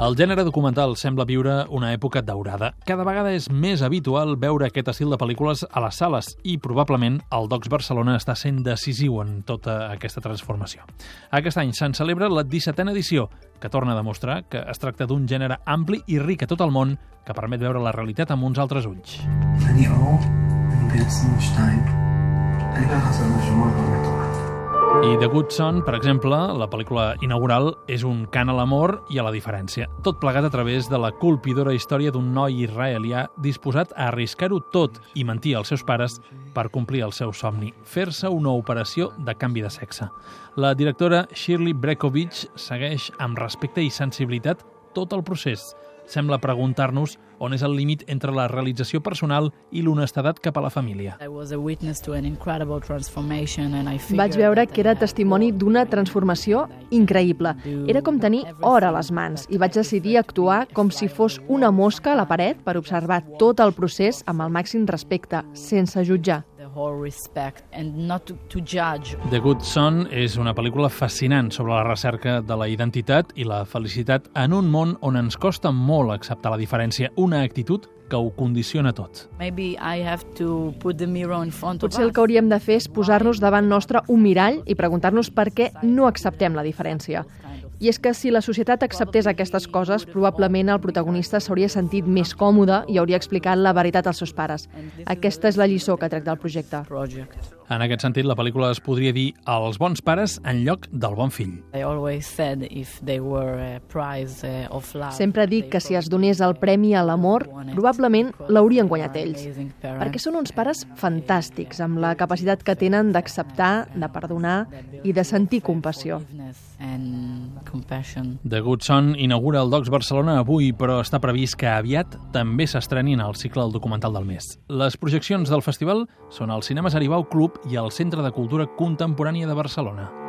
El gènere documental sembla viure una època daurada. Cada vegada és més habitual veure aquest estil de pel·lícules a les sales i probablement el Docs Barcelona està sent decisiu en tota aquesta transformació. Aquest any se'n celebra la 17a edició, que torna a demostrar que es tracta d'un gènere ampli i ric a tot el món que permet veure la realitat amb uns altres ulls. I The Good Son, per exemple, la pel·lícula inaugural, és un cant a l'amor i a la diferència. Tot plegat a través de la colpidora història d'un noi israelià disposat a arriscar-ho tot i mentir als seus pares per complir el seu somni, fer-se una operació de canvi de sexe. La directora Shirley Brekovich segueix amb respecte i sensibilitat tot el procés, sembla preguntar-nos on és el límit entre la realització personal i l'honestedat cap a la família. Vaig veure que era testimoni d'una transformació increïble. Era com tenir or a les mans i vaig decidir actuar com si fos una mosca a la paret per observar tot el procés amb el màxim respecte, sense jutjar. The Good Son és una pel·lícula fascinant sobre la recerca de la identitat i la felicitat en un món on ens costa molt acceptar la diferència, una actitud que ho condiciona tot. Potser el que hauríem de fer és posar-nos davant nostre un mirall i preguntar-nos per què no acceptem la diferència. I és que si la societat acceptés aquestes coses, probablement el protagonista s'hauria sentit més còmode i hauria explicat la veritat als seus pares. Aquesta és la lliçó que trec del projecte. En aquest sentit, la pel·lícula es podria dir Els bons pares en lloc del bon fill. Sempre dic que si es donés el premi a l'amor, probablement l'haurien guanyat ells. Perquè són uns pares fantàstics, amb la capacitat que tenen d'acceptar, de perdonar i de sentir compassió. The Good Son inaugura el Docs Barcelona avui, però està previst que aviat també s'estrenin al cicle del documental del mes. Les projeccions del festival són al Cinemes Aribau Club i al Centre de Cultura Contemporània de Barcelona.